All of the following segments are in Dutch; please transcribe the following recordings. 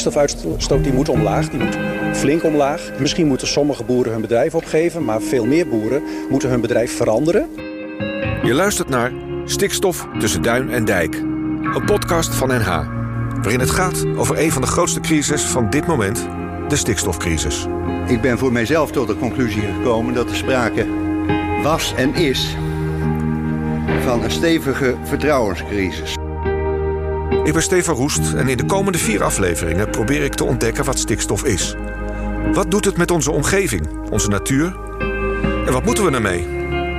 stikstofuitstoot die moet omlaag, die moet flink omlaag. Misschien moeten sommige boeren hun bedrijf opgeven, maar veel meer boeren moeten hun bedrijf veranderen. Je luistert naar Stikstof tussen duin en dijk. Een podcast van NH, waarin het gaat over een van de grootste crises van dit moment, de stikstofcrisis. Ik ben voor mijzelf tot de conclusie gekomen dat er sprake was en is van een stevige vertrouwenscrisis. Ik ben Stefan Roest en in de komende vier afleveringen probeer ik te ontdekken wat stikstof is. Wat doet het met onze omgeving, onze natuur? En wat moeten we ermee?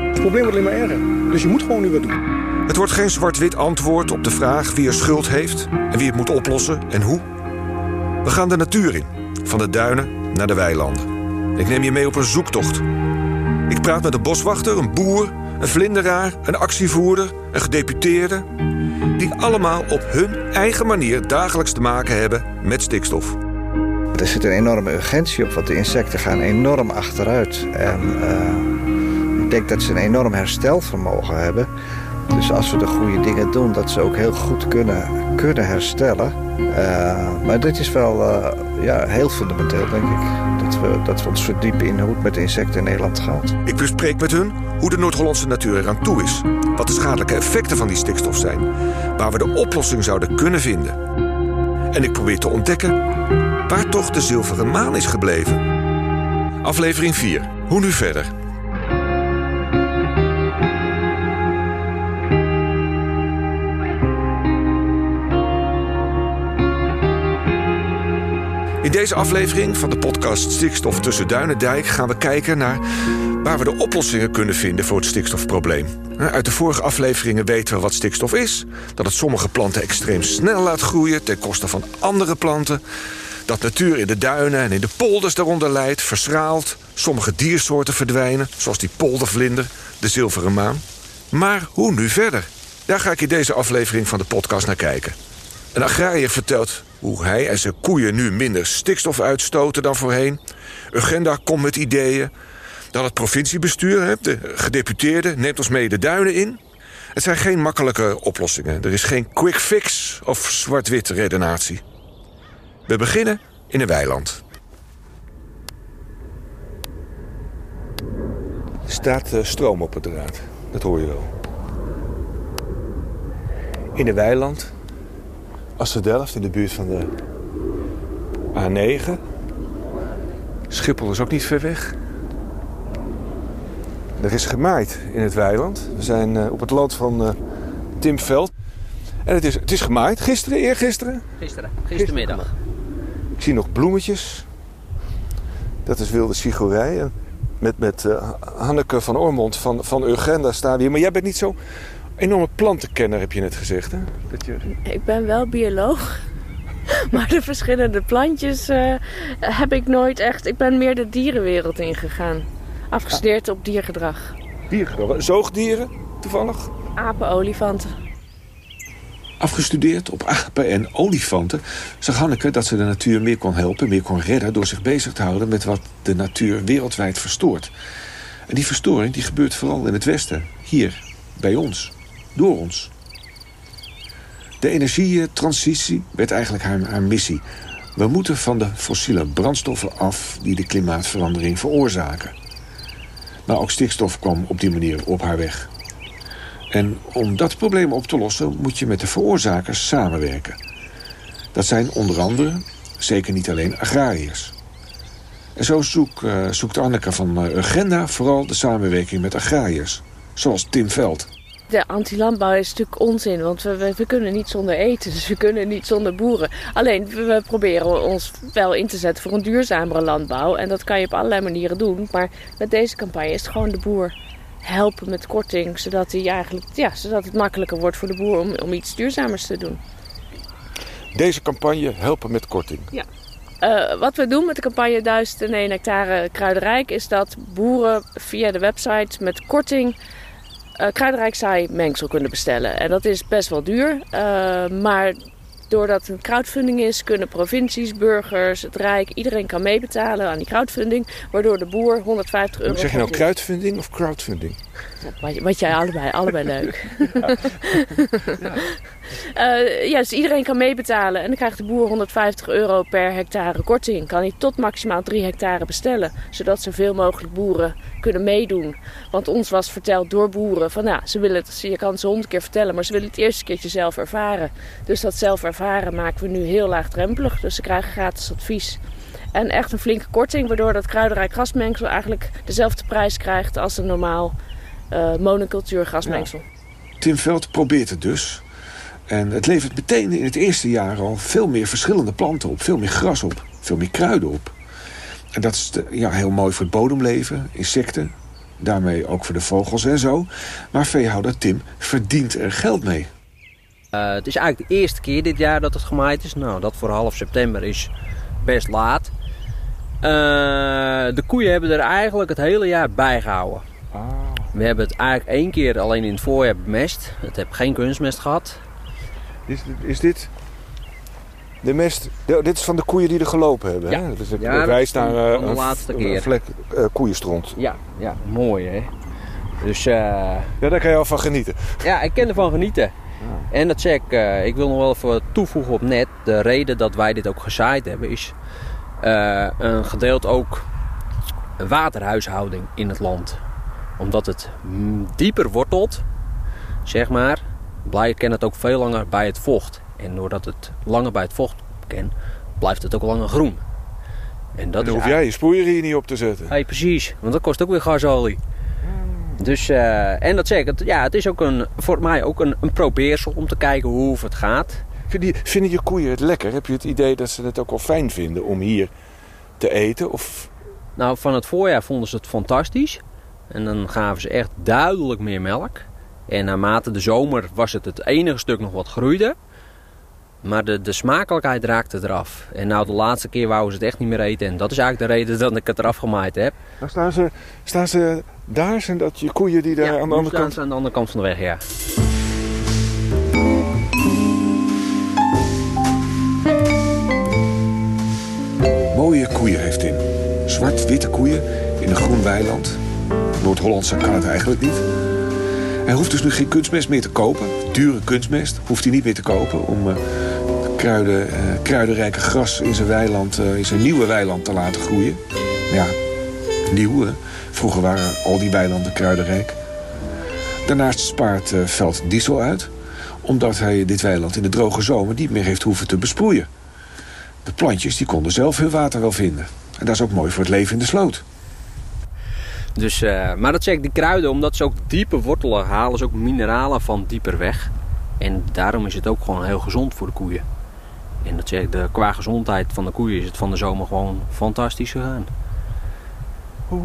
Het probleem wordt alleen maar erger, dus je moet gewoon nu wat doen. Het wordt geen zwart-wit antwoord op de vraag wie er schuld heeft en wie het moet oplossen en hoe. We gaan de natuur in, van de duinen naar de weilanden. Ik neem je mee op een zoektocht. Ik praat met een boswachter, een boer, een vlinderaar, een actievoerder, een gedeputeerde. Die allemaal op hun eigen manier dagelijks te maken hebben met stikstof. Er zit een enorme urgentie op, want de insecten gaan enorm achteruit. En uh, ik denk dat ze een enorm herstelvermogen hebben. Dus als we de goede dingen doen, dat ze ook heel goed kunnen, kunnen herstellen. Uh, maar dit is wel uh, ja, heel fundamenteel, denk ik. Dat we, dat we ons verdiepen in hoe het met insecten in Nederland gaat. Ik bespreek met hun hoe de Noord-Hollandse natuur eraan toe is. Wat de schadelijke effecten van die stikstof zijn. Waar we de oplossing zouden kunnen vinden. En ik probeer te ontdekken waar toch de zilveren maan is gebleven. Aflevering 4. Hoe nu verder? In deze aflevering van de podcast Stikstof tussen Duin en Dijk gaan we kijken naar waar we de oplossingen kunnen vinden voor het stikstofprobleem. Uit de vorige afleveringen weten we wat stikstof is, dat het sommige planten extreem snel laat groeien ten koste van andere planten, dat natuur in de duinen en in de polders daaronder leidt, verschraalt, sommige diersoorten verdwijnen, zoals die poldervlinder, de zilveren maan. Maar hoe nu verder? Daar ga ik in deze aflevering van de podcast naar kijken. Een agrariër vertelt hoe hij en zijn koeien nu minder stikstof uitstoten dan voorheen. Urgenda komt met ideeën. Dan het provinciebestuur, de gedeputeerde, neemt ons mee de duinen in. Het zijn geen makkelijke oplossingen. Er is geen quick fix of zwart-wit redenatie. We beginnen in een weiland. Er staat eh, stroom op het draad. Dat hoor je wel. In een weiland Assendelft in de buurt van de A9. Schiphol is ook niet ver weg. Er is gemaaid in het weiland. We zijn uh, op het land van uh, Tim Veld. En het is, het is gemaaid. Gisteren, eergisteren? Gisteren, gistermiddag. Ik zie nog bloemetjes. Dat is wilde sigorij. En met, met uh, Hanneke van Ormond van, van Urgenda staan we hier. Maar jij bent niet zo enorme plantenkenner, heb je net gezegd, hè? Dat je... Ik ben wel bioloog. Maar de verschillende plantjes uh, heb ik nooit echt... Ik ben meer de dierenwereld ingegaan. Afgestudeerd op diergedrag. Diergedrag? Zoogdieren, toevallig? Apen, olifanten. Afgestudeerd op apen en olifanten zag Hanneke dat ze de natuur meer kon helpen, meer kon redden... door zich bezig te houden met wat de natuur wereldwijd verstoort. En die verstoring die gebeurt vooral in het westen, hier, bij ons door ons. De energietransitie werd eigenlijk haar, missie. We moeten van de fossiele brandstoffen af die de klimaatverandering veroorzaken. Maar ook stikstof kwam op die manier op haar weg. En om dat probleem op te lossen moet je met de veroorzakers samenwerken. Dat zijn onder andere, zeker niet alleen agrariërs. En zo zoek, uh, zoekt Anneke van uh, Urgenda vooral de samenwerking met agrariërs. Zoals Tim Veld. De anti-landbouw is natuurlijk onzin, want we, we, kunnen niet zonder eten, dus we kunnen niet zonder boeren. Alleen, we, proberen ons wel in te zetten voor een duurzamere landbouw. En dat kan je op allerlei manieren doen. Maar met deze campagne is het gewoon de boer helpen met korting, zodat, hij eigenlijk, ja, zodat het makkelijker wordt voor de boer om, om iets duurzamers te doen. Deze campagne helpen met korting? Ja. Uh, wat we doen met de campagne 1001 hectare kruidenrijk is dat boeren via de website met korting uh, kruidenrijk saai mengsel kunnen bestellen. En dat is best wel duur. Uh, maar doordat het een crowdfunding is, kunnen provincies, burgers, het Rijk, iedereen kan meebetalen aan die crowdfunding. Waardoor de boer 150 euro. Zeg je nou crowdfunding of crowdfunding? Wat, wat jij allebei, allebei leuk. ja. Uh, ja, dus iedereen kan meebetalen. En dan krijgt de boer 150 euro per hectare korting. Kan hij tot maximaal 3 hectare bestellen. Zodat zoveel mogelijk boeren kunnen meedoen. Want ons was verteld door boeren van nou, ze willen het, je kan ze honderd keer vertellen, maar ze willen het eerste keertje zelf ervaren. Dus dat zelf ervaren maken we nu heel laagdrempelig. Dus ze krijgen gratis advies. En echt een flinke korting, waardoor dat kruidenrijk grasmengsel eigenlijk dezelfde prijs krijgt als een normaal uh, monocultuur grasmengsel. Tim Veld probeert het dus. En het levert meteen in het eerste jaar al veel meer verschillende planten op. Veel meer gras op, veel meer kruiden op. En dat is ja, heel mooi voor het bodemleven, insecten. Daarmee ook voor de vogels en zo. Maar veehouder Tim verdient er geld mee. Uh, het is eigenlijk de eerste keer dit jaar dat het gemaaid is. Nou, dat voor half september is best laat. Uh, de koeien hebben er eigenlijk het hele jaar bij gehouden. Ah. We hebben het eigenlijk één keer alleen in het voorjaar bemest. Het heb geen kunstmest gehad. Is, is dit de mest? dit is van de koeien die er gelopen hebben. Ja, hè? Dus het ja, wijst naar uh, de laatste een, keer. Een vlek uh, koeienstront. Ja, ja, mooi hè. Dus, uh, ja, daar kan je al van genieten. Ja, ik kan ervan genieten. En dat zeg ik, ik wil nog wel even toevoegen op net. De reden dat wij dit ook gezaaid hebben is een gedeelte ook waterhuishouding in het land omdat het dieper wortelt, zeg maar, blijft het ook veel langer bij het vocht. En doordat het langer bij het vocht ken, blijft het ook langer groen. En, dat en dan hoef jij je sproeier hier niet op te zetten. Hey, precies, want dat kost ook weer gasolie. Dus, uh, en dat zeg ik, het, ja, het is ook een, voor mij ook een, een probeersel om te kijken hoe het gaat. Vinden je, vinden je koeien het lekker? Heb je het idee dat ze het ook wel fijn vinden om hier te eten? Of... Nou, van het voorjaar vonden ze het fantastisch. En dan gaven ze echt duidelijk meer melk. En naarmate de zomer was het het enige stuk nog wat groeide. Maar de, de smakelijkheid raakte eraf. En nou de laatste keer wouden ze het echt niet meer eten. En dat is eigenlijk de reden dat ik het eraf gemaaid heb. Nou staan ze, staan ze daar? Zijn dat je koeien die daar aan de andere kant... ze aan de andere kant van de weg, ja. Mooie koeien heeft in. Zwart-witte koeien in een groen weiland. Noord-Hollandse kan het eigenlijk niet. Hij hoeft dus nu geen kunstmest meer te kopen. Dure kunstmest hoeft hij niet meer te kopen... om uh, kruiden, uh, kruidenrijke gras in zijn, weiland, uh, in zijn nieuwe weiland te laten groeien. Ja, nieuw. Vroeger waren al die weilanden kruidenrijk. Daarnaast spaart Veld diesel uit... omdat hij dit weiland in de droge zomer niet meer heeft hoeven te besproeien. De plantjes die konden zelf hun water wel vinden. En dat is ook mooi voor het leven in de sloot. Dus, uh, maar dat zeg ik, die kruiden, omdat ze ook diepe wortelen halen, ze ook mineralen van dieper weg. En daarom is het ook gewoon heel gezond voor de koeien. En dat zeg ik, de, qua gezondheid van de koeien is het van de zomer gewoon fantastisch gegaan. Hoe,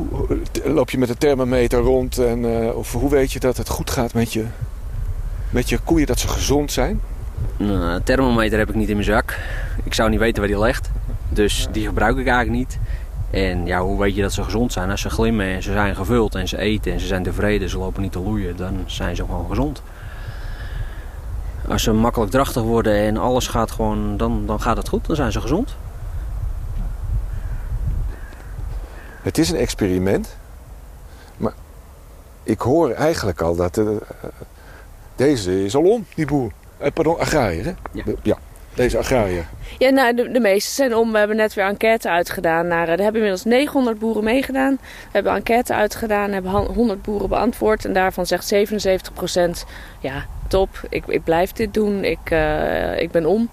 loop je met de thermometer rond en uh, of hoe weet je dat het goed gaat met je, met je koeien, dat ze gezond zijn? Nou, een thermometer heb ik niet in mijn zak. Ik zou niet weten waar die ligt. Dus die gebruik ik eigenlijk niet. En ja, hoe weet je dat ze gezond zijn? Als ze glimmen en ze zijn gevuld en ze eten en ze zijn tevreden, ze lopen niet te loeien, dan zijn ze gewoon gezond. Als ze makkelijk drachtig worden en alles gaat gewoon, dan, dan gaat het goed, dan zijn ze gezond. Het is een experiment, maar ik hoor eigenlijk al dat uh, deze is al om, die boer. Uh, pardon, agrariër, hè? Ja. ja. Deze agrariër. Ja, nou, de, de, meeste zijn om. We hebben net weer enquête uitgedaan. Naar, er hebben inmiddels 900 boeren meegedaan. We hebben enquête uitgedaan, hebben 100 boeren beantwoord. En daarvan zegt 77% ja, top, ik, ik blijf dit doen, ik, uh, ik ben om.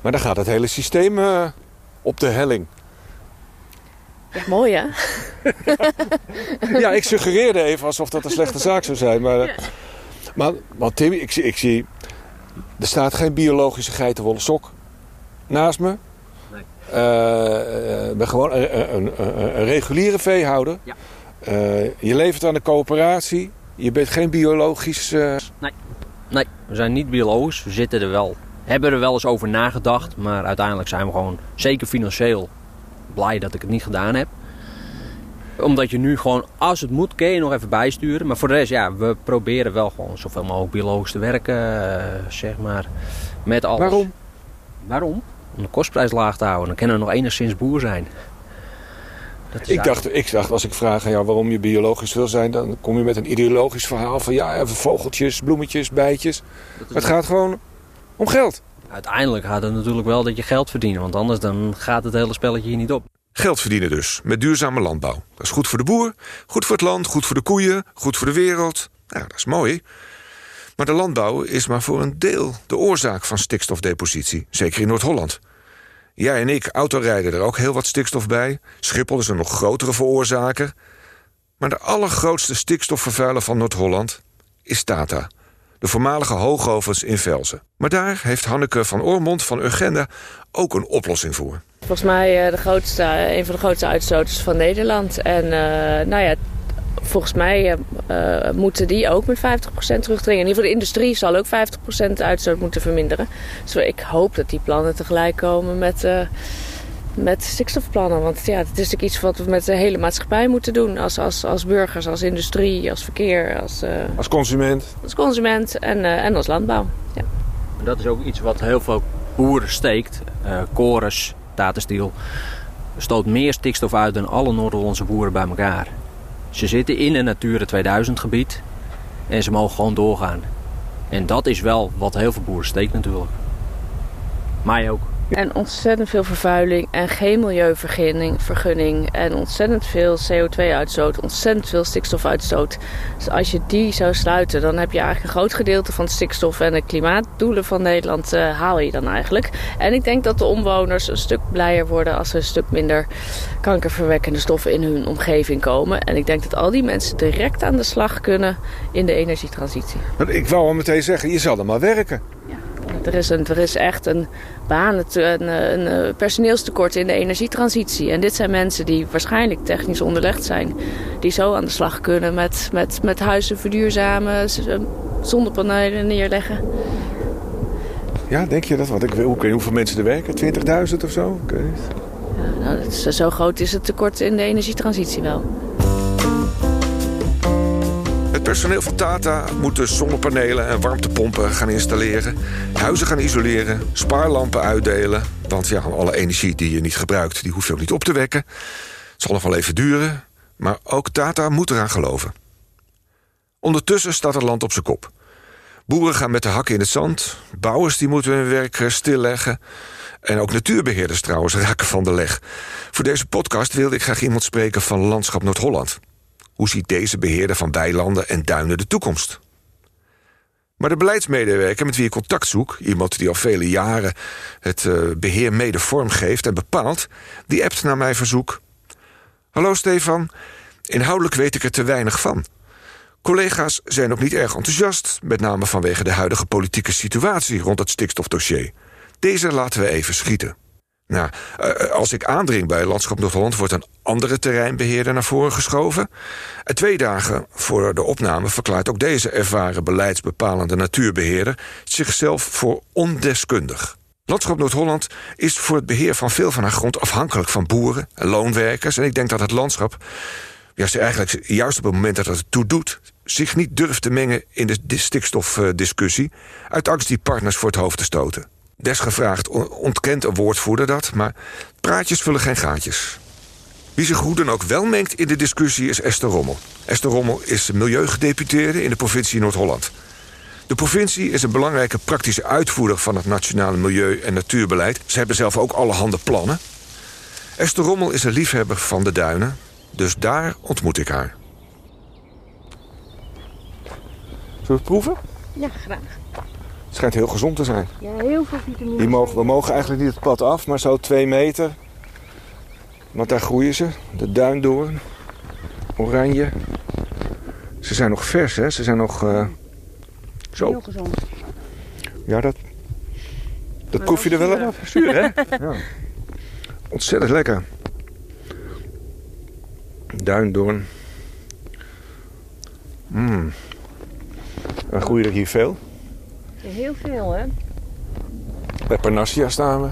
Maar dan gaat het hele systeem uh, op de helling. Ja, mooi hè? ja, ik suggereerde even alsof dat een slechte zaak zou zijn. Maar, ja. maar, maar Tim, ik, ik zie er staat geen biologische geitenwolle sok naast me. Nee. Uh, ben gewoon een, een, een, een reguliere veehouder. Ja. Uh, je levert aan de coöperatie. Je bent geen biologisch... Uh... Nee. nee, we zijn niet biologisch. We zitten er wel, hebben er wel eens over nagedacht. Maar uiteindelijk zijn we gewoon, zeker financieel, blij dat ik het niet gedaan heb omdat je nu gewoon, als het moet, kun je nog even bijsturen. Maar voor de rest, ja, we proberen wel gewoon zoveel mogelijk biologisch te werken. Uh, zeg maar, met alles. Waarom? Waarom? Om de kostprijs laag te houden. Dan kunnen we nog enigszins boer zijn. Ik dacht, ik dacht, als ik vraag aan jou waarom je biologisch wil zijn... dan kom je met een ideologisch verhaal van... ja, even vogeltjes, bloemetjes, bijtjes. Het gaat gewoon Om geld. Uiteindelijk gaat het natuurlijk wel dat je geld verdient, want anders dan gaat het hele spelletje hier niet op. Geld verdienen dus, met duurzame landbouw. Dat is goed voor de boer, goed voor het land, goed voor de koeien, goed voor de wereld. Nou, dat is mooi. Maar de landbouw is maar voor een deel de oorzaak van stikstofdepositie. Zeker in Noord-Holland. Jij en ik autorijden er ook heel wat stikstof bij. Schiphol is een nog grotere veroorzaker. Maar de allergrootste stikstofvervuiler van Noord-Holland is Tata. De voormalige hoogovens in Velzen. Maar daar heeft Hanneke van Oormond van Urgenda ook een oplossing voor. Volgens mij uh, de grootste, een van de grootste uitstoters van Nederland. En uh, nou ja, volgens mij uh, moeten die ook met 50% terugdringen. In ieder geval de industrie zal ook 50% uitstoot moeten verminderen. Dus ik hoop dat die plannen tegelijk komen met, uh, met stikstofplannen. Want ja, het is natuurlijk iets wat we met de hele maatschappij moeten doen. Als, als, als burgers, als industrie, als verkeer. Als, uh, als consument. Als consument en, en als landbouw. Ja. Dat is ook iets wat heel veel boeren steekt. Chorus, Stoot meer stikstof uit dan alle Noord-Hollandse boeren bij elkaar. Ze zitten in een Natura 2000 gebied en ze mogen gewoon doorgaan. En dat is wel wat heel veel boeren steekt natuurlijk. Mij ook. En ontzettend veel vervuiling en geen milieuvergunning en ontzettend veel CO2-uitstoot, ontzettend veel stikstofuitstoot. Dus als je die zou sluiten, dan heb je eigenlijk een groot gedeelte van de stikstof en de klimaatdoelen van Nederland uh, haal je dan eigenlijk. En ik denk dat de omwoners een stuk blijer worden als er een stuk minder kankerverwekkende stoffen in hun omgeving komen. En ik denk dat al die mensen direct aan de slag kunnen in de energietransitie. Ik wou al meteen zeggen, je zal er maar werken. Ja. Er is, een, er is echt een baan, een, een, personeelstekort in de energietransitie. En dit zijn mensen die waarschijnlijk technisch onderlegd zijn. Die zo aan de slag kunnen met, met, met huizen verduurzamen, zonnepanelen neerleggen. Ja, denk je dat? Want ik weet hoeveel mensen er werken. 20.000 of zo? Ik weet niet. Ja, nou, is, zo groot is het tekort in de energietransitie wel. Personeel van Tata moet dus zonnepanelen en warmtepompen gaan installeren, huizen gaan isoleren, spaarlampen uitdelen. Want ja, alle energie die je niet gebruikt, die hoef je ook niet op te wekken. Het zal nog wel even duren, maar ook Tata moet eraan geloven. Ondertussen staat het land op zijn kop. Boeren gaan met de hakken in het zand, bouwers die moeten hun werk stilleggen. En ook natuurbeheerders trouwens raken van de leg. Voor deze podcast wilde ik graag iemand spreken van Landschap Noord-Holland. Hoe ziet deze beheerder van weilanden en duinen de toekomst? Maar de beleidsmedewerker met wie ik contact zoek, iemand die al vele jaren het uh, beheer mede vormgeeft en bepaalt, die appt naar mijn verzoek. Hallo Stefan, inhoudelijk weet ik er te weinig van. Collega's zijn ook niet erg enthousiast, met name vanwege de huidige politieke situatie rond het stikstofdossier. Deze laten we even schieten. Nou, als ik aandring bij Landschap Noord-Holland... wordt een andere terreinbeheerder naar voren geschoven. En twee dagen voor de opname verklaart ook deze ervaren... beleidsbepalende natuurbeheerder zichzelf voor ondeskundig. Landschap Noord-Holland is voor het beheer van veel van haar grond... afhankelijk van boeren en loonwerkers. En ik denk dat het landschap, juist eigenlijk juist op het moment dat het toe doet... zich niet durft te mengen in de stikstofdiscussie... uit angst die partners voor het hoofd te stoten. Desgevraagd ontkent een woordvoerder dat, maar praatjes vullen geen gaatjes. Wie zich hoe dan ook wel mengt in de discussie is Esther Rommel. Esther Rommel is milieugedeputeerde in de provincie Noord-Holland. De provincie is een belangrijke praktische uitvoerder van het nationale milieu- en natuurbeleid. Ze hebben zelf ook allerhande plannen. Esther Rommel is een liefhebber van de duinen, dus daar ontmoet ik haar. Zullen we het proeven? Ja, graag. Het schijnt heel gezond te zijn. Ja, heel veel vitamine. Die mogen, we mogen eigenlijk niet het pad af, maar zo twee meter. Want daar groeien ze. De duindoorn. Oranje. Ze zijn nog vers, hè? Ze zijn nog... Uh, zo. Heel gezond. Ja, dat... Dat proef je er wel aan. Zuur, hè? ja. Ontzettend lekker. Duindoorn. Mmm. En groeien er hier veel? Heel veel, hè? Bij Parnassia staan we.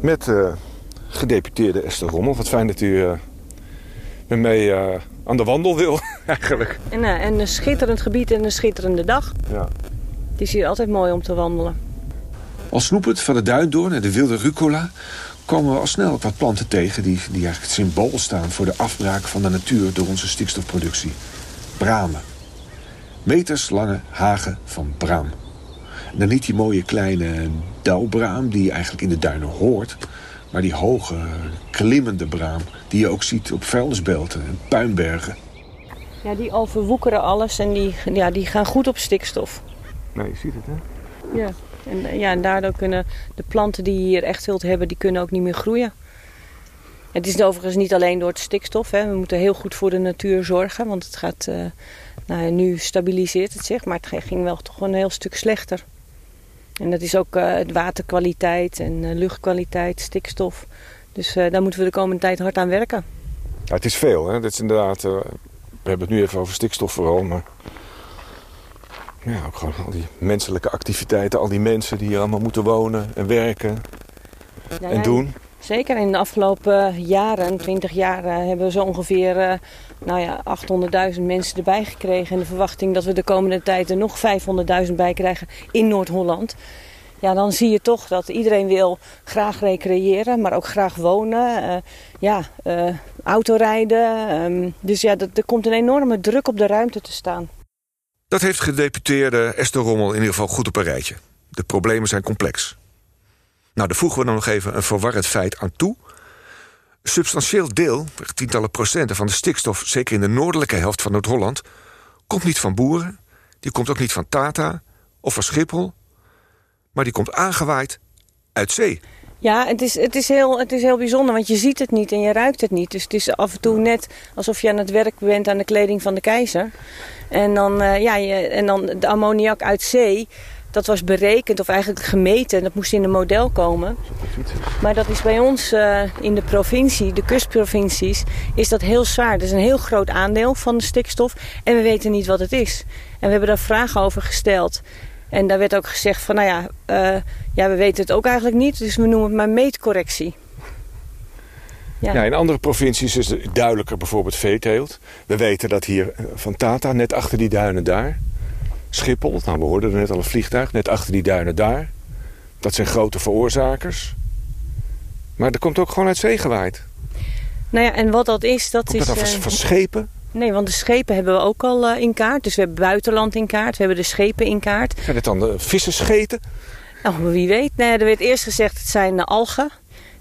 Met uh, gedeputeerde Esther Rommel. Wat fijn dat u uh, met mij uh, aan de wandel wil, eigenlijk. En, en een schitterend gebied en een schitterende dag. Ja. Het is hier altijd mooi om te wandelen. Al snoepend van de duindoorn en de wilde rucola... komen we al snel wat planten tegen... die, die eigenlijk het symbool staan voor de afbraak van de natuur... door onze stikstofproductie. Bramen meterslange hagen van braam. Dan niet die mooie kleine dauwbraam die je eigenlijk in de duinen hoort... maar die hoge, klimmende braam die je ook ziet op vuilnisbelten en puinbergen. Ja, die overwoekeren alles en die, ja, die gaan goed op stikstof. Nee, je ziet het, hè? Ja. En, eh, ja, en daardoor kunnen de planten die je hier echt wilt hebben, die kunnen ook niet meer groeien. Het is overigens niet alleen door het stikstof. Hè. We moeten heel goed voor de natuur zorgen, want het gaat, uh, nou, nu stabiliseert het zich, maar het ging wel toch een heel stuk slechter. En dat is ook uh, waterkwaliteit en uh, luchtkwaliteit, stikstof. Dus daar moeten we de komende tijd hard aan werken. Ja, het is veel, hè? Dat is inderdaad, we hebben het nu even over stikstof vooral, maar ja, ook gewoon al die menselijke activiteiten, al die mensen die hier allemaal moeten wonen en werken ja, en doen. Zeker in de afgelopen jaren, 20 jaar, hebben we zo ongeveer nou ja, 800.000 mensen erbij gekregen. En de verwachting dat we de komende tijd er nog 500.000 bij krijgen in Noord-Holland. Ja, dan zie je toch dat iedereen wil graag recreëren, maar ook graag wonen. Uh, ja, uh, autorijden. Um, dus ja, dat, er komt een enorme druk op de ruimte te staan. Dat heeft gedeputeerde Esther Rommel in ieder geval goed op een rijtje. De problemen zijn complex. Nou, daar voegen we dan nog even een verwarrend feit aan toe. Substantieel deel, tientallen procenten van de stikstof... zeker in de noordelijke helft van Noord-Holland... komt niet van boeren, die komt ook niet van Tata of van Schiphol... maar die komt aangewaaid uit zee. Ja, het is, het, is heel, het is heel bijzonder, want je ziet het niet en je ruikt het niet. Dus het is af en toe net alsof je aan het werk bent aan de kleding van de keizer. En dan, uh, ja, je, en dan de ammoniak uit zee, dat was berekend of eigenlijk gemeten. Dat moest in een model komen. Maar dat is bij ons uh, in de provincie, de kustprovincies, is dat heel zwaar. Dat is een heel groot aandeel van de stikstof en we weten niet wat het is. En we hebben daar vragen over gesteld. En daar werd ook gezegd van, nou ja, uh, ja, we weten het ook eigenlijk niet. Dus we noemen het maar meetcorrectie. Ja. ja. in andere provincies is het duidelijker bijvoorbeeld veeteelt. We weten dat hier van Tata, net achter die duinen daar... Schiphol, nou we hoorden er net al een vliegtuig, net achter die duinen daar. Dat zijn grote veroorzakers. Maar er komt ook gewoon uit zee gewaaid. Nou ja, en wat dat is, dat komt is... Dat van, uh, van schepen? Nee, want de schepen hebben we ook al uh, in kaart. Dus we hebben buitenland in kaart, we hebben de schepen in kaart. Zijn dit dan de visserscheten? Nou, wie weet. Nee, er werd eerst gezegd het zijn algen.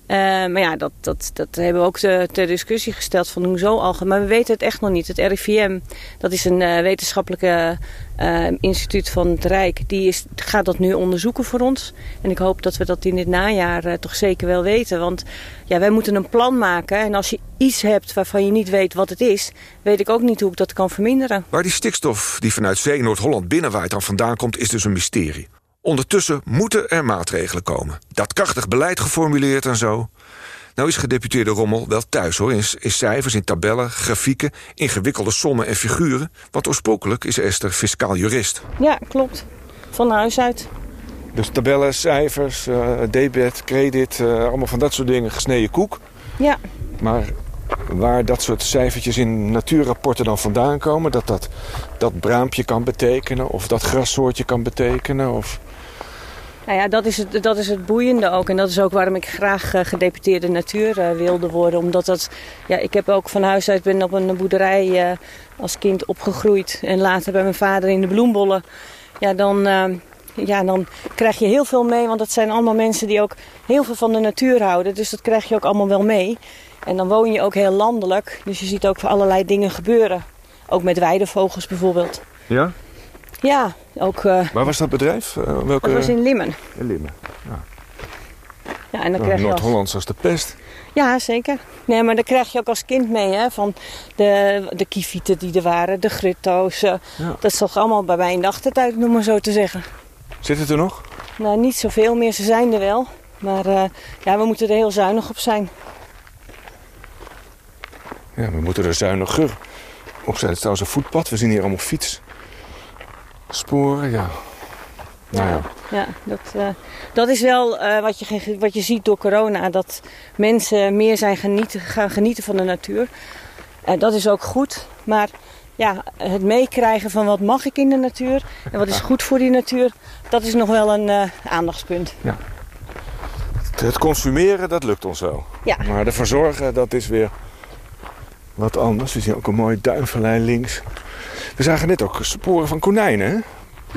Uh, maar ja, dat, dat, dat hebben we ook te, ter discussie gesteld van hoezo algen. Maar we weten het echt nog niet. Het RIVM, dat is een uh, wetenschappelijke uh, instituut van het Rijk, die is, gaat dat nu onderzoeken voor ons. En ik hoop dat we dat in dit najaar toch zeker wel weten. Want ja, wij moeten een plan maken. En als je iets hebt waarvan je niet weet wat het is, weet ik ook niet hoe ik dat kan verminderen. Waar die stikstof die vanuit zee Noord-Holland binnenwaait dan vandaan komt, is dus een mysterie. Ondertussen moeten er maatregelen komen. Dat krachtig beleid geformuleerd en zo. Nou is gedeputeerde Rommel wel thuis hoor, in, in cijfers, in tabellen, grafieken, ingewikkelde sommen en figuren. Want oorspronkelijk is Esther fiscaal jurist. Ja, klopt. Van huis uit. Dus tabellen, cijfers, uh, debet, credit, uh, allemaal van dat soort dingen, gesneden koek. Ja. Maar waar dat soort cijfertjes in natuurrapporten dan vandaan komen... dat dat, dat braampje kan betekenen of dat grassoortje kan betekenen... of nou ja, dat is, het, dat is het boeiende ook. En dat is ook waarom ik graag uh, gedeputeerde natuur uh, wilde worden. Omdat dat, ja, ik heb ook van huis uit ben op een boerderij uh, als kind opgegroeid. En later bij mijn vader in de bloembollen. Ja, dan, ja, dan krijg je heel veel mee. Want dat zijn allemaal mensen die ook heel veel van de natuur houden. Dus dat krijg je ook allemaal wel mee. En dan woon je ook heel landelijk. Dus je ziet ook allerlei dingen gebeuren. Ook met weidevogels bijvoorbeeld. Ja? Ja, ook... Uh, Waar was dat bedrijf? Uh, welke... Dat was in Limmen. In Limmen, ja. Ja, en dan nou, krijg je Noord-Hollands als de pest. Ja, zeker. Nee, maar dan krijg je ook als kind mee, hè. Van de, de kievieten die er waren, de grutto's. Uh, ja. Dat is toch allemaal bij mij in de achtertuin, noem maar zo te zeggen. Zit het er nog? Nou, niet zoveel meer. Ze zijn er wel. Maar ja, we moeten er heel zuinig op zijn. Ja, we moeten er zuiniger op zijn. Het is trouwens een voetpad. We zien hier allemaal fiets. Sporen, ja. Nou ja. ja dat, uh, dat is wel uh, wat, je, wat je ziet door corona. Dat mensen meer zijn genieten, gaan genieten van de natuur. Uh, dat is ook goed. Maar ja, het meekrijgen van wat mag ik in de natuur en wat is goed voor die natuur, dat is nog wel een aandachtspunt. Ja. Het consumeren, dat lukt ons wel. Ja. Maar de verzorgen, dat is weer wat anders. We zien ook een mooi duinvallei links. We zagen net ook sporen van konijnen, hè?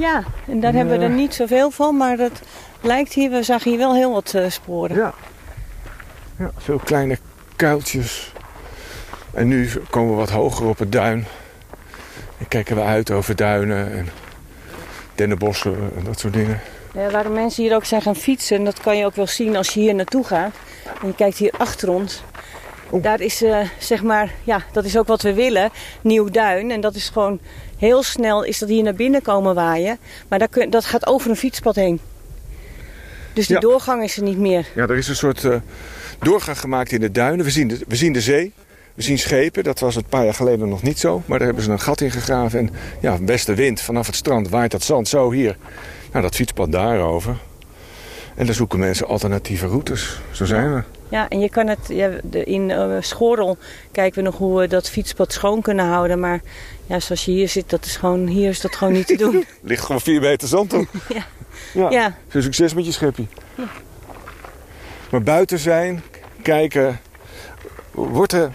Ja, en daar hebben we er niet zoveel van, maar dat lijkt hier, we zagen hier wel heel wat eh, sporen. Ja. ja. Veel kleine kuiltjes. En nu komen we wat hoger op het duin. En kijken we uit over duinen en dennenbossen en dat soort dingen. Ja, waarom mensen hier ook zijn gaan fietsen, en dat kan je ook wel zien als je hier naartoe gaat. En je kijkt hier achter ons. Daar is, eh, zeg maar, ja, dat is ook wat we willen. Nieuw duin. En dat is gewoon heel snel is dat hier naar binnen komen waaien. Maar dat, kun, dat gaat over een fietspad heen. Dus die Ja. doorgang is er niet meer. Ja, er is een soort eh, doorgang gemaakt in de duinen. We zien de, we zien de zee. We zien schepen. Dat was een paar jaar geleden nog niet zo. Maar daar hebben ze een gat in gegraven. En ja, westenwind vanaf het strand waait dat zand zo hier. Nou, dat fietspad daarover. En dan zoeken mensen alternatieve routes. Zo zijn we. Ja, en je kan het, ja, in eh, Schorrel kijken we nog hoe we dat fietspad schoon kunnen houden. Maar ja, zoals je hier zit, dat is gewoon, hier is dat gewoon niet te doen. Ligt gewoon vier meter zand op. Ja. ja. Ja, Veel succes met je schepje. Maar buiten zijn, kijken. Wordt er,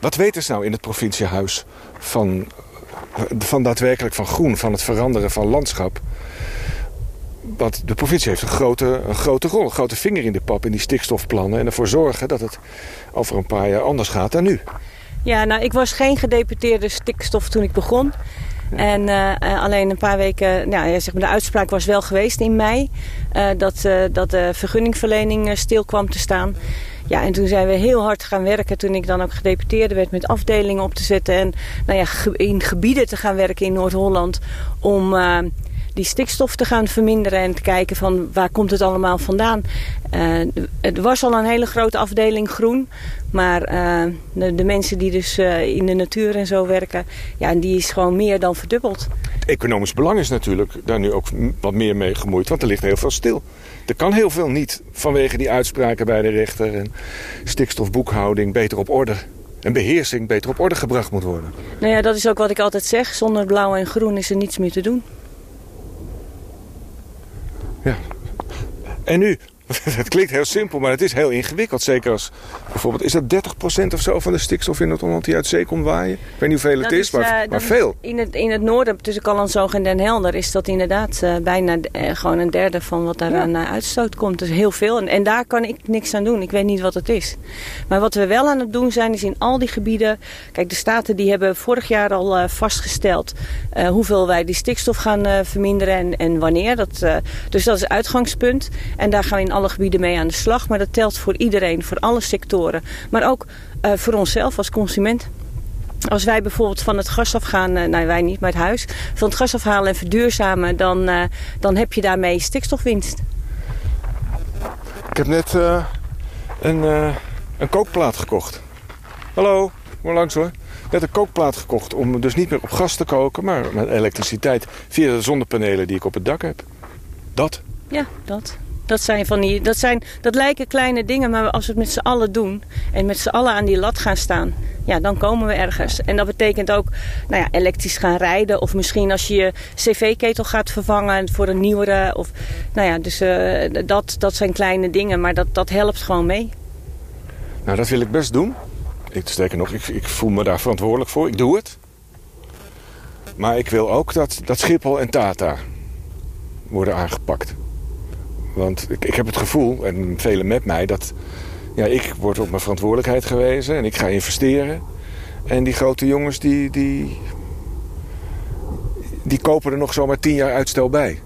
wat weten ze nou in het provinciehuis van, van daadwerkelijk van groen, van het veranderen van landschap? Want de provincie heeft een grote, een grote rol, een grote vinger in de pap in die stikstofplannen. En ervoor zorgen dat het over een paar jaar anders gaat dan nu. Ja, nou, ik was geen gedeputeerde stikstof toen ik begon. En eh, eh, alleen een paar weken, nou, ja, zeg maar, de uitspraak was wel geweest in mei. eh, dat, dat de vergunningverlening stil kwam te staan. Ja, en toen zijn we heel hard gaan werken toen ik dan ook gedeputeerde werd met afdelingen op te zetten. En nou ja, in gebieden te gaan werken in Noord-Holland om die stikstof te gaan verminderen en te kijken van waar komt het allemaal vandaan. Eh, het was al een hele grote afdeling groen, maar eh, de, de mensen die dus eh, in de natuur en zo werken, ja, die is gewoon meer dan verdubbeld. Het economisch belang is natuurlijk daar nu ook wat meer mee gemoeid, want er ligt heel veel stil. Er kan heel veel niet vanwege die uitspraken bij de rechter en stikstofboekhouding beter op orde en beheersing beter op orde gebracht moet worden. Nou ja, dat is ook wat ik altijd zeg. Zonder blauw en groen is er niets meer te doen. Ja. En nu? Het klinkt heel simpel, maar het is heel ingewikkeld. Zeker als bijvoorbeeld, is dat 30% of zo van de stikstof in Noord-Holland die uit zee komt waaien? Ik weet niet hoeveel het is, maar, eh, maar dat is- veel. In het, in het noorden, tussen Callanzoog en Den Helder, is dat inderdaad eh, bijna eh, gewoon een derde van wat daar aan uitstoot komt. Dus heel veel. En, en daar kan ik niks aan doen. Ik weet niet wat het is. Maar wat we wel aan het doen zijn, is in al die gebieden. Kijk, de staten die hebben vorig jaar al vastgesteld hoeveel wij die stikstof gaan verminderen en, en wanneer. Dat, dus dat is het uitgangspunt. En daar gaan we in alle gebieden mee aan de slag. Maar dat telt voor iedereen, voor alle sectoren. Maar ook eh, voor onszelf als consument. Als wij bijvoorbeeld van het gas afgaan, eh, nou wij niet, maar het huis, van het gas afhalen en verduurzamen, dan, eh, dan heb je daarmee stikstofwinst. Ik heb net een, een kookplaat gekocht. Hallo, kom langs hoor. Net een kookplaat gekocht om dus niet meer op gas te koken, maar met elektriciteit via de zonnepanelen die ik op het dak heb. Dat. Ja, dat. Dat zijn van die, dat zijn, dat lijken kleine dingen, maar als we het met z'n allen doen en met z'n allen aan die lat gaan staan, ja, dan komen we ergens. En dat betekent ook, nou ja, elektrisch gaan rijden of misschien als je je cv-ketel gaat vervangen voor een nieuwere. Of, nou ja, dus eh, dat, dat zijn kleine dingen, maar dat, dat helpt gewoon mee. Nou, dat wil ik best doen. Ik, sterker nog, ik, ik voel me daar verantwoordelijk voor. Ik doe het. Maar ik wil ook dat, dat Schiphol en Tata worden aangepakt. Want ik, ik heb het gevoel, en velen met mij, dat ja, ik word op mijn verantwoordelijkheid gewezen en ik ga investeren. En die grote jongens die, die, die kopen er nog zomaar tien jaar uitstel bij.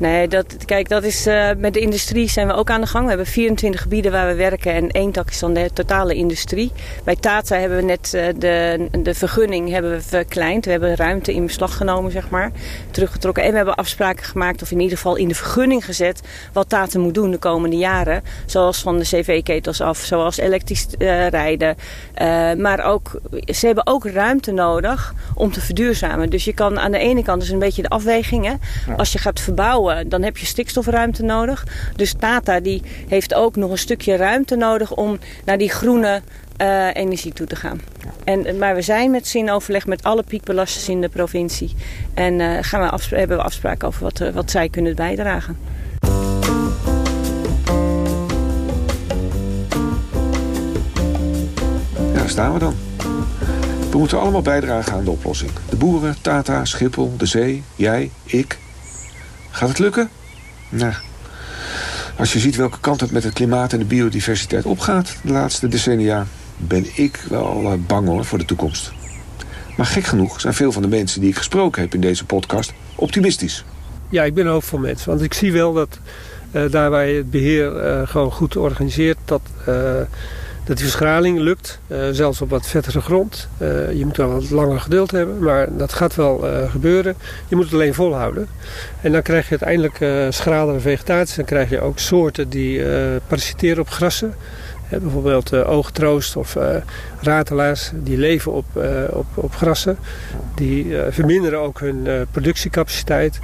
Nee, dat, kijk, dat is, eh, met de industrie zijn we ook aan de gang. We hebben 24 gebieden waar we werken en één tak is dan de totale industrie. Bij Tata hebben we net eh, de, de vergunning hebben we verkleind. We hebben ruimte in beslag genomen, zeg maar, teruggetrokken. En we hebben afspraken gemaakt, of in ieder geval in de vergunning gezet, wat Tata moet doen de komende jaren. Zoals van de cv-ketels af, zoals elektrisch eh, rijden. Maar ook, ze hebben ook ruimte nodig om te verduurzamen. Dus je kan aan de ene kant, dus een beetje de afweging, hè. Als je gaat verbouwen, dan heb je stikstofruimte nodig. Dus Tata die heeft ook nog een stukje ruimte nodig om naar die groene eh, energie toe te gaan. En, maar we zijn met zin overleg met alle piekbelasters in de provincie. En eh, gaan we hebben we afspraken over wat, eh, wat zij kunnen bijdragen. Ja, daar staan we dan. We moeten allemaal bijdragen aan de oplossing. De boeren, Tata, Schiphol, de zee, jij, ik. Gaat het lukken? Nou, als je ziet welke kant het met het klimaat en de biodiversiteit opgaat... de laatste decennia, ben ik wel eh, bang hoor voor de toekomst. Maar gek genoeg zijn veel van de mensen die ik gesproken heb in deze podcast optimistisch. Ja, ik ben ook voor mensen. Want ik zie wel dat uh, daar waar je het beheer uh, gewoon goed organiseert... dat, dat die verschraling lukt. zelfs op wat vettere grond. je moet wel wat langer geduld hebben. Maar dat gaat wel gebeuren. Je moet het alleen volhouden. En dan krijg je uiteindelijk schralere vegetatie. Dan krijg je ook soorten die parasiteren op grassen. bijvoorbeeld oogtroost of ratelaars, die leven op, op, op grassen. Die verminderen ook hun productiecapaciteit.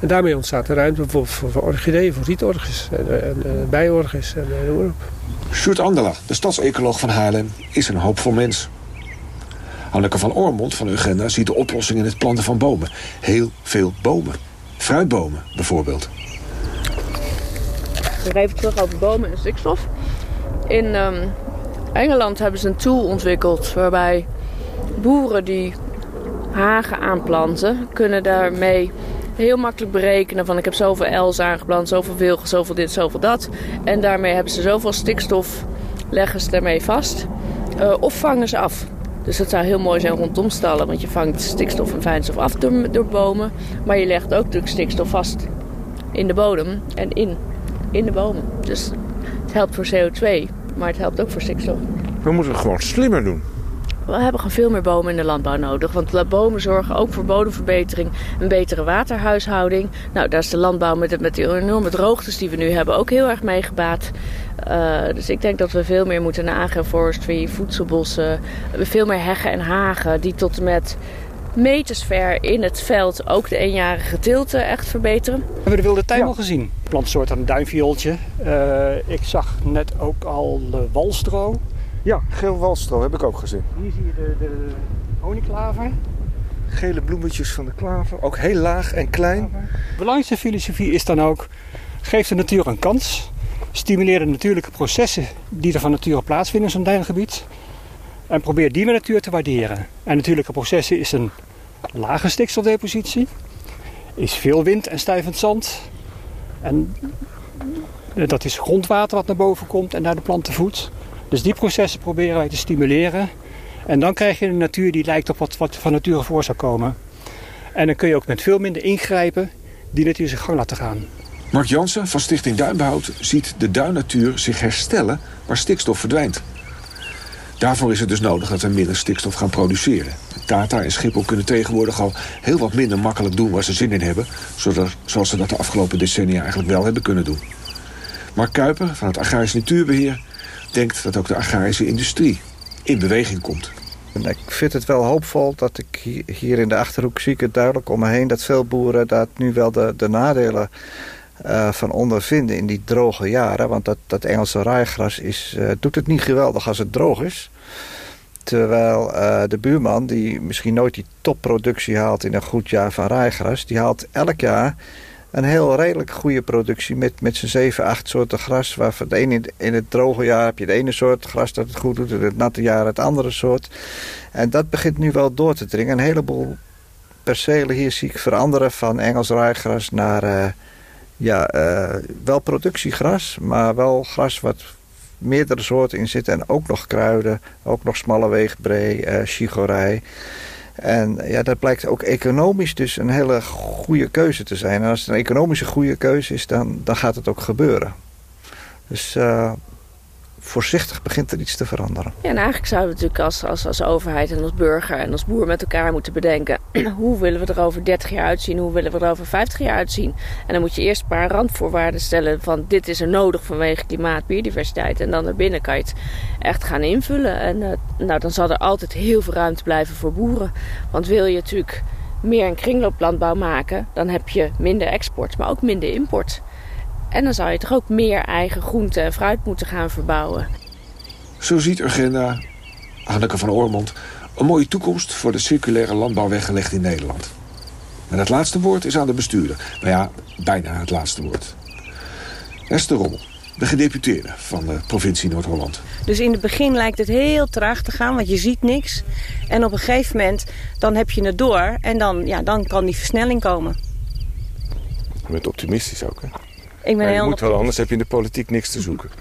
En daarmee ontstaat er ruimte voor, voor, voor orchideeën, voor rietorgis en, en, en bijorgis en noem maar op. Sjoerd Andela, de stadsecoloog van Haarlem, is een hoopvol mens. Hanneke van Ormond van Ugenda ziet de oplossing in het planten van bomen. Heel veel bomen. Fruitbomen bijvoorbeeld. Even terug over bomen en stikstof. In um, Engeland hebben ze een tool ontwikkeld waarbij boeren die hagen aanplanten, kunnen daarmee heel makkelijk berekenen van ik heb zoveel L's aangeplant, zoveel wilgen, zoveel dit, zoveel dat. En daarmee hebben ze zoveel stikstof, leggen ze daarmee vast. Uh, of vangen ze af. Dus het zou heel mooi zijn rondom stallen, want je vangt stikstof en fijnstof af door, door bomen. Maar je legt ook natuurlijk stikstof vast in de bodem en in, in de bomen. Dus het helpt voor CO2, maar het helpt ook voor stikstof. We moeten het gewoon slimmer doen. We hebben gewoon veel meer bomen in de landbouw nodig. Want bomen zorgen ook voor bodemverbetering, een betere waterhuishouding. Nou, daar is de landbouw met, de, met die enorme droogtes die we nu hebben ook heel erg mee gebaat. Uh, dus ik denk dat we veel meer moeten nagen forestry, voedselbossen, veel meer heggen en hagen die tot en met meters ver in het veld ook de eenjarige teelten echt verbeteren. We hebben de wilde tuin al gezien. Plantsoort een duinviooltje. Uh, ik zag net ook al de walstro. Ja, geel walstro heb ik ook gezien. Hier zie je de, de honingklaver. Gele bloemetjes van de klaver. Ook heel laag en klein. De belangrijkste filosofie is dan ook... geef de natuur een kans. Stimuleer de natuurlijke processen die er van nature plaatsvinden in zo'n duingebied. En probeer die met natuur te waarderen. En natuurlijke processen is een lage stikstofdepositie. Is veel wind en stijvend zand. En dat is grondwater wat naar boven komt en naar de planten voedt. Dus die processen proberen wij te stimuleren. En dan krijg je een natuur die lijkt op wat, wat van nature voor zou komen. En dan kun je ook met veel minder ingrijpen die natuur zijn gang laten gaan. Mark Jansen van Stichting Duinbehoud ziet de duinnatuur zich herstellen waar stikstof verdwijnt. Daarvoor is het dus nodig dat we minder stikstof gaan produceren. Tata en Schiphol kunnen tegenwoordig al heel wat minder makkelijk doen waar ze zin in hebben... zoals ze dat de afgelopen decennia eigenlijk wel hebben kunnen doen. Mark Kuiper van het Agrarisch Natuurbeheer denkt dat ook de agrarische industrie in beweging komt. Ik vind het wel hoopvol dat ik hier in de Achterhoek zie ik het duidelijk om me heen... dat veel boeren daar nu wel de, de nadelen uh, van ondervinden in die droge jaren. Want dat, dat Engelse raaigras is, uh, doet het niet geweldig als het droog is. Terwijl uh, de buurman, die misschien nooit die topproductie haalt in een goed jaar van raaigras... die haalt elk jaar een heel redelijk goede productie met, met zijn zeven, acht soorten gras. Waarvan de in, in het droge jaar heb je de ene soort gras dat het goed doet, in het natte jaar het andere soort. En dat begint nu wel door te dringen. Een heleboel percelen hier zie ik veranderen van Engels raaigras naar uh, ja, uh, wel productiegras, maar wel gras wat meerdere soorten in zitten. En ook nog kruiden, ook nog smalle weegbree, uh, chigorij. En ja, dat blijkt ook economisch dus een hele goede keuze te zijn. En als het een economische goede keuze is, dan, dan gaat het ook gebeuren. Dus uh, voorzichtig begint er iets te veranderen. Ja, en eigenlijk zouden we natuurlijk als, als, als overheid en als burger en als boer met elkaar moeten bedenken... hoe willen we er over 30 jaar uitzien, hoe willen we er over 50 jaar uitzien? En dan moet je eerst een paar randvoorwaarden stellen van dit is er nodig vanwege klimaat, biodiversiteit. En dan daarbinnen kan je het echt gaan invullen. En uh, nou, dan zal er altijd heel veel ruimte blijven voor boeren. Want wil je natuurlijk meer een kringlooplandbouw maken, dan heb je minder export, maar ook minder import. En dan zou je toch ook meer eigen groente en fruit moeten gaan verbouwen. Zo ziet Urgenda, Hanneke van Oormond, een mooie toekomst voor de circulaire landbouw weggelegd in Nederland. En het laatste woord is aan de bestuurder. Nou ja, bijna het laatste woord. Esther Rommel, de gedeputeerde van de provincie Noord-Holland. Dus in het begin lijkt het heel traag te gaan, want je ziet niks. En op een gegeven moment, dan heb je het door en dan, ja, dan kan die versnelling komen. Je bent optimistisch ook, hè? Ik ben heel moet wel, anders heb je in de politiek niks te zoeken.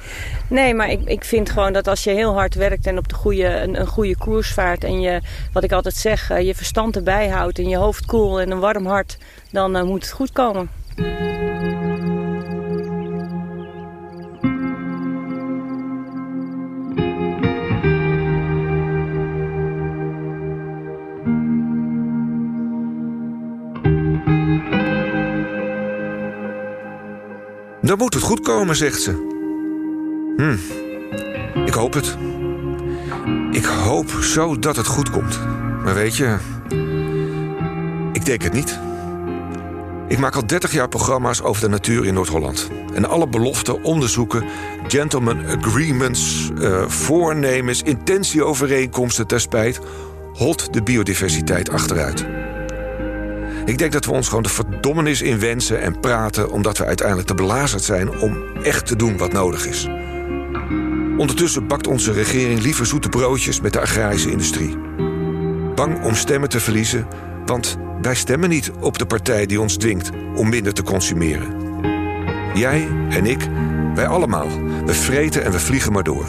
Nee, maar ik, ik vind gewoon dat als je heel hard werkt en op de goede, een, een goede koers vaart... en je, wat ik altijd zeg, eh, je verstand erbij houdt en je hoofd koel en een warm hart... dan eh, moet het goed komen. Dan moet het goed komen, zegt ze. Hm, ik hoop het. Ik hoop zo dat het goed komt. Maar weet je, ik denk het niet. Ik maak al 30 jaar programma's over de natuur in Noord-Holland. En alle beloften, onderzoeken, gentleman agreements, eh, voornemens, intentieovereenkomsten ter spijt, holt de biodiversiteit achteruit. Ik denk dat we ons gewoon de verdommenis in wensen en praten... omdat we uiteindelijk te belazerd zijn om echt te doen wat nodig is. Ondertussen bakt onze regering liever zoete broodjes met de agrarische industrie. Bang om stemmen te verliezen, want wij stemmen niet op de partij die ons dwingt om minder te consumeren. Jij en ik, wij allemaal, we vreten en we vliegen maar door.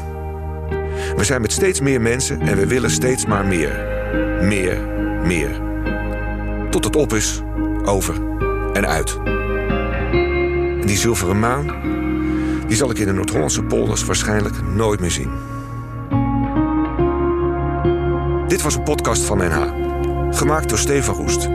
We zijn met steeds meer mensen en we willen steeds maar meer. Meer, meer tot het op is, over en uit. Die zilveren maan, die zal ik in de Noord-Hollandse polders waarschijnlijk nooit meer zien. Dit was een podcast van NH, gemaakt door Stefan Roest.